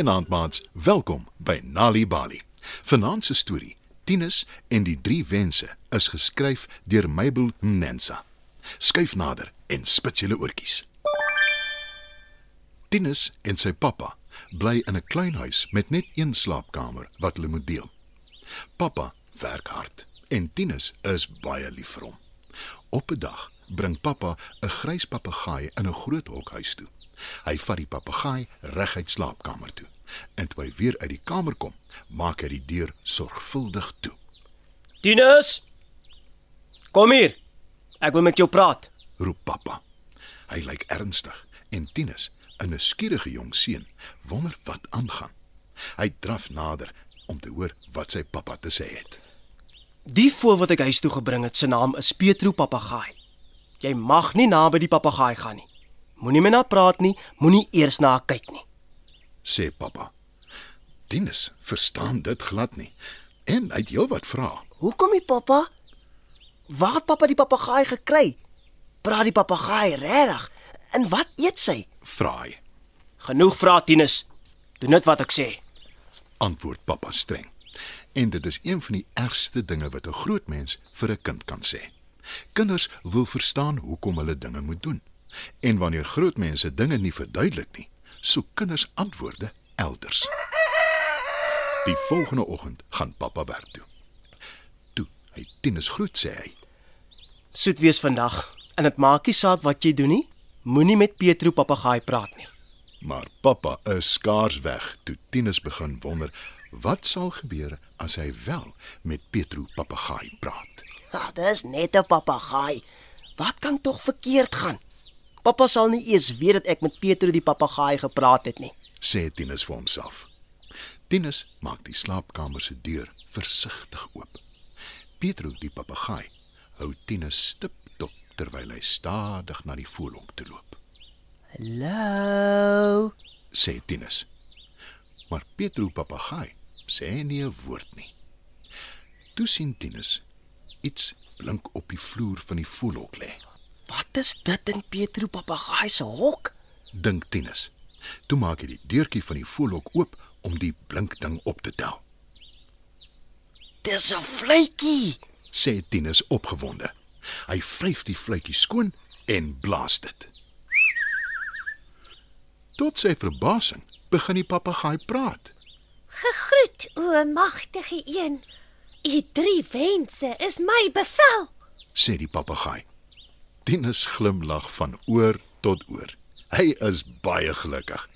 Goeienaand maats, welkom by Nali Bali. Vanaand se storie, Tinus en die drie wense, is geskryf deur Mabel Mnensa. Skuif nader en spits julle oortjies. Tinus en sy pappa bly in 'n klein huis met net een slaapkamer wat hulle moet deel. Pappa werk hard en Tinus is baie lief vir hom. Op 'n dag bring pappa 'n grys papegaai in 'n groot hok huis toe. Hy vat die papegaai reguit slaapkamer toe. En toe hy weer uit die kamer kom, maak hy die deur sorgvuldig toe. Tinus! Kom hier. Ek wil met jou praat. Roep pappa. Hy lyk ernstig en Tinus, 'n nuuskierige jong seun, wonder wat aangaan. Hy draf nader om te hoor wat sy pappa te sê het. Die voël wat ek huis toe gebring het, se naam is Petro papegaai. Jy mag nie naby die papegaai gaan nie. Moenie met haar praat nie, moenie eers na haar kyk nie. sê pappa. Tinus verstaan dit glad nie en hy het heelwat vrae. Hoekom nie pappa? Waar het pappa die papegaai gekry? Praat die papegaai regtig? En wat eet sy? Vra hy, Genoeg vra Tinus. Doen net wat ek sê. antwoord pappa streng. En dit is een van die ergste dinge wat 'n groot mens vir 'n kind kan sê. Kinders wil verstaan hoekom hulle dinge moet doen. En wanneer groot mense dinge nie verduidelik nie, soek kinders antwoorde elders. Die volgende oggend gaan pappa werk toe. Toe hy Tinus groet sê hy: Soet wees vandag en dit maak nie saak wat jy doen nie. Moenie met Petro papegaai praat nie. Maar pappa is skaars weg toe Tinus begin wonder wat sal gebeur as hy wel met Petro papegaai praat. Ja, dis net 'n papegaai. Wat kan tog verkeerd gaan? Pappa sal nie eers weet dat ek met Petro die papegaai gepraat het nie. sê Tinus vir homself. Tinus maak die slaapkamer se deur versigtig oop. Pietro die papegaai hou Tinus stip dop terwyl hy stadig na die voëlhok toe loop. Hallo. Sê Tinus. Maar Pietro papegaai sê nie 'n woord nie. Toe sien Tinus iets blink op die vloer van die voëlhok lê. Wat is dit in Petro papegaai se hok? Dink Tinus. Toe maak hy die deurtjie van die voëlhok oop om die blink ding op te tel. Dis 'n vletjie. sê Tinus opgewonde. Hy vryf die vletjie skoon en blaas dit. Tot sy verbasing begin die papegaai praat. Gegroet, o magtige een. U drie wense is my bevel. sê die papegaai. Tinus glimlag van oor tot oor. Hy is baie gelukkig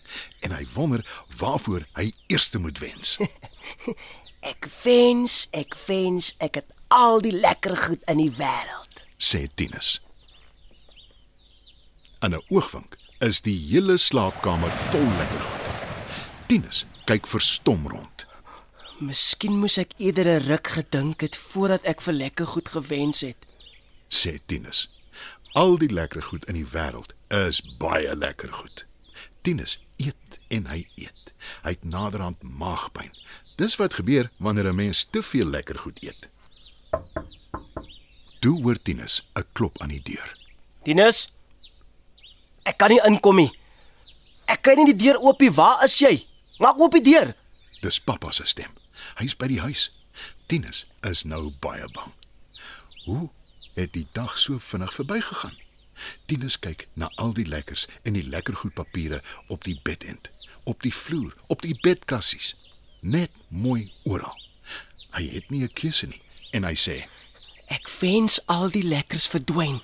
en hy wonder waarvoor hy eers moet wens. Ek wens, ek wens ek het al die lekker goed in die wêreld. sê Tinus. In 'n oogwink is die hele slaapkamer vol lekker goed. Tinus kyk verstom rond. Miskien moes ek eerder 'n ruk gedink het voordat ek vir lekker goed gewens het. sê Tinus. Al die lekker goed in die wêreld is baie lekker goed. Tinus eet en hy eet. Hy het naderhand maagpyn. Dis wat gebeur wanneer 'n mens te veel lekker goed eet. Toe hoor Tinus 'n klop aan die deur. Tinus, ek kan nie inkom nie. Ek kry nie die deur oop nie. Waar is jy? Maak oop die deur. Dis pappa se stem. Hy's by die huis. Tinus is nou baie bang. Hoe het die dag so vinnig verbygegaan? Tinus kyk na al die lekkers en die lekkergoedpapiere op die bedend, op die vloer, op die bedkassies. Net mooi oral. Hy het nie 'n keuse nie en hy sê: Ek wens al die lekkers verdwyn.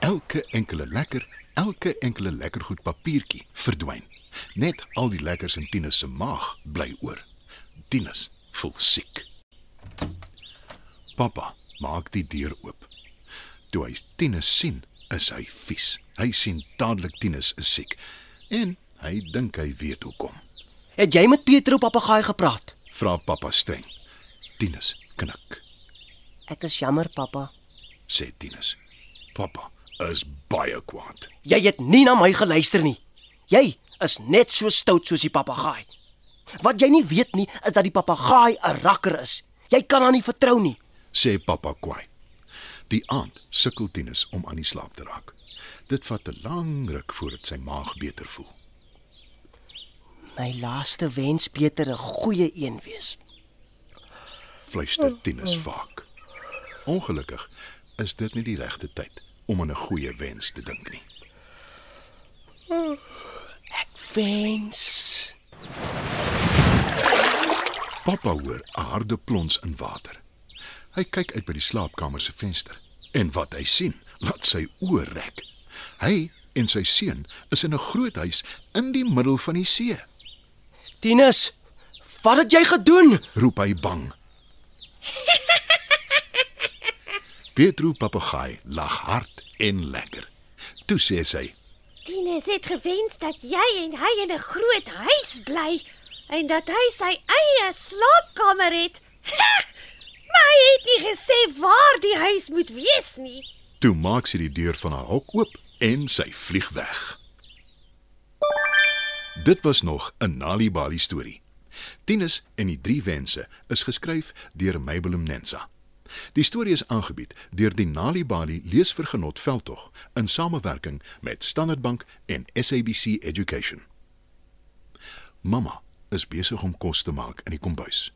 "Elke enkele lekker, elke enkele lekkergoed papiertjie verdwyn. Net al die lekkers in Tinus se maag bly oor. Tinus voel siek. Pappa maak die deur oop. Toe hy Tinus sien, is hy vies. Hy sien dadelik Tinus is siek en hy dink hy weet hoekom. Het jy met Petro papegaai gepraat? Vra pappa streng. Tinus knik, Ek is jammer pappa. sê Tinus. Pappa is baie kwaad. Jy het nie na my geluister nie. Jy is net so stout soos die papegaai. Wat jy nie weet nie, is dat die papegaai 'n rakker is. Jy kan haar nie vertrou nie. sê pappa kwaai. Die aand sukkel Tinus om aan die slaap te raak. Dit vat 'n lang ruk voordat sy maag beter voel. My laaste wens beter 'n goeie een wees. Fluister Tinus vaak. Ongelukkig is dit nie die regte tyd om aan 'n goeie wens te dink nie. Ek wens Pappa hoor 'n harde plons in water. Hy kyk uit by die slaapkamer se venster en wat hy sien, laat sy oë rek. Hy en sy seun is in 'n groot huis in die middel van die see. Tinus, wat het jy gedoen? roep hy bang. Pietro papegaai lag hard en lekker. Toe sê sy: Tinus het gewens dat jy en hy in 'n groot huis bly en dat hy sy eie slaapkamer het. maar hy het nie gesê waar die huis moet wees nie. Toe maak sy die deur van haar hok oop en sy vlieg weg. Dit was nog 'n Nali Bali storie. Tinus en die drie wense is geskryf deur Mabel Mnensa. Die storie is aangebied deur die Nali Bali leesvergenot veldtog in samewerking met Standard Bank en SABC Education. Mamma is besig om kos te maak in die kombuis.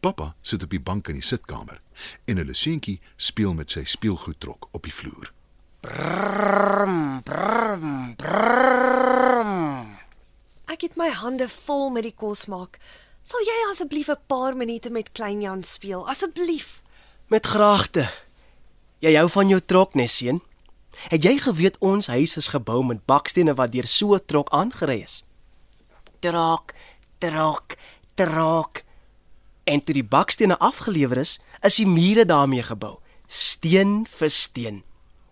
Pappa sit op die bank in die sitkamer en 'n seentjie speel met sy speelgoedtrok op die vloer. Ek het my hande vol met die kos maak. Sal jy asseblief 'n paar minute met klein Jan speel? Asseblief. Met graagte. Jy hou van jou trok, nee seun. Het jy geweet ons huis is gebou met bakstene wat deur so 'n trok aangery is? Trok, trok, trok. En toe die bakstene afgelewer is, is die mure daarmee gebou, steen vir steen,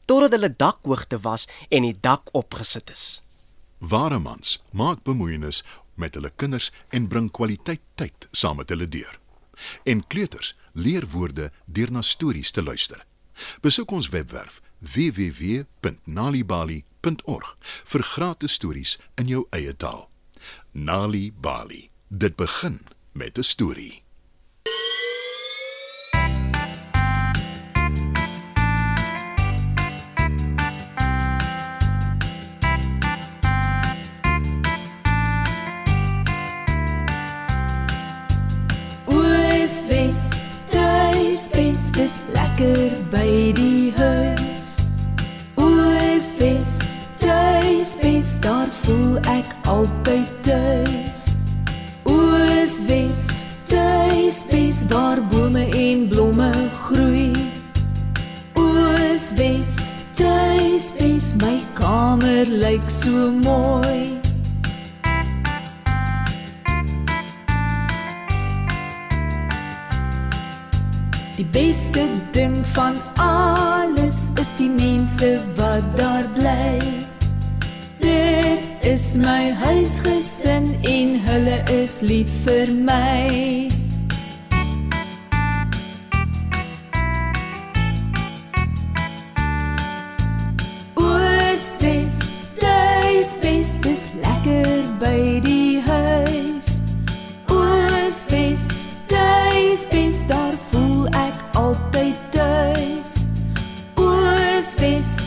totdat hulle dakhoogte was en die dak opgesit is. Ware mans maak bemoeienis met hulle kinders en bring kwaliteit tyd saam met hulle deur. En kleuters leer woorde deur na stories te luister. Besoek ons webwerf www.nalibali.org vir gratis stories in jou eie taal. Nali Bali. Dit begin met 'n storie. By die huis. Oos Wes, tuis bes, daar voel ek altyd tuis. Oos Wes, tuis bes, waar bome en blomme groei. Oos Wes, tuis bes, my kamer lyk so mooi. Die beste ding van alles is die mense wat daar bly. Dit is my huisgesin en hulle is lief vir my. space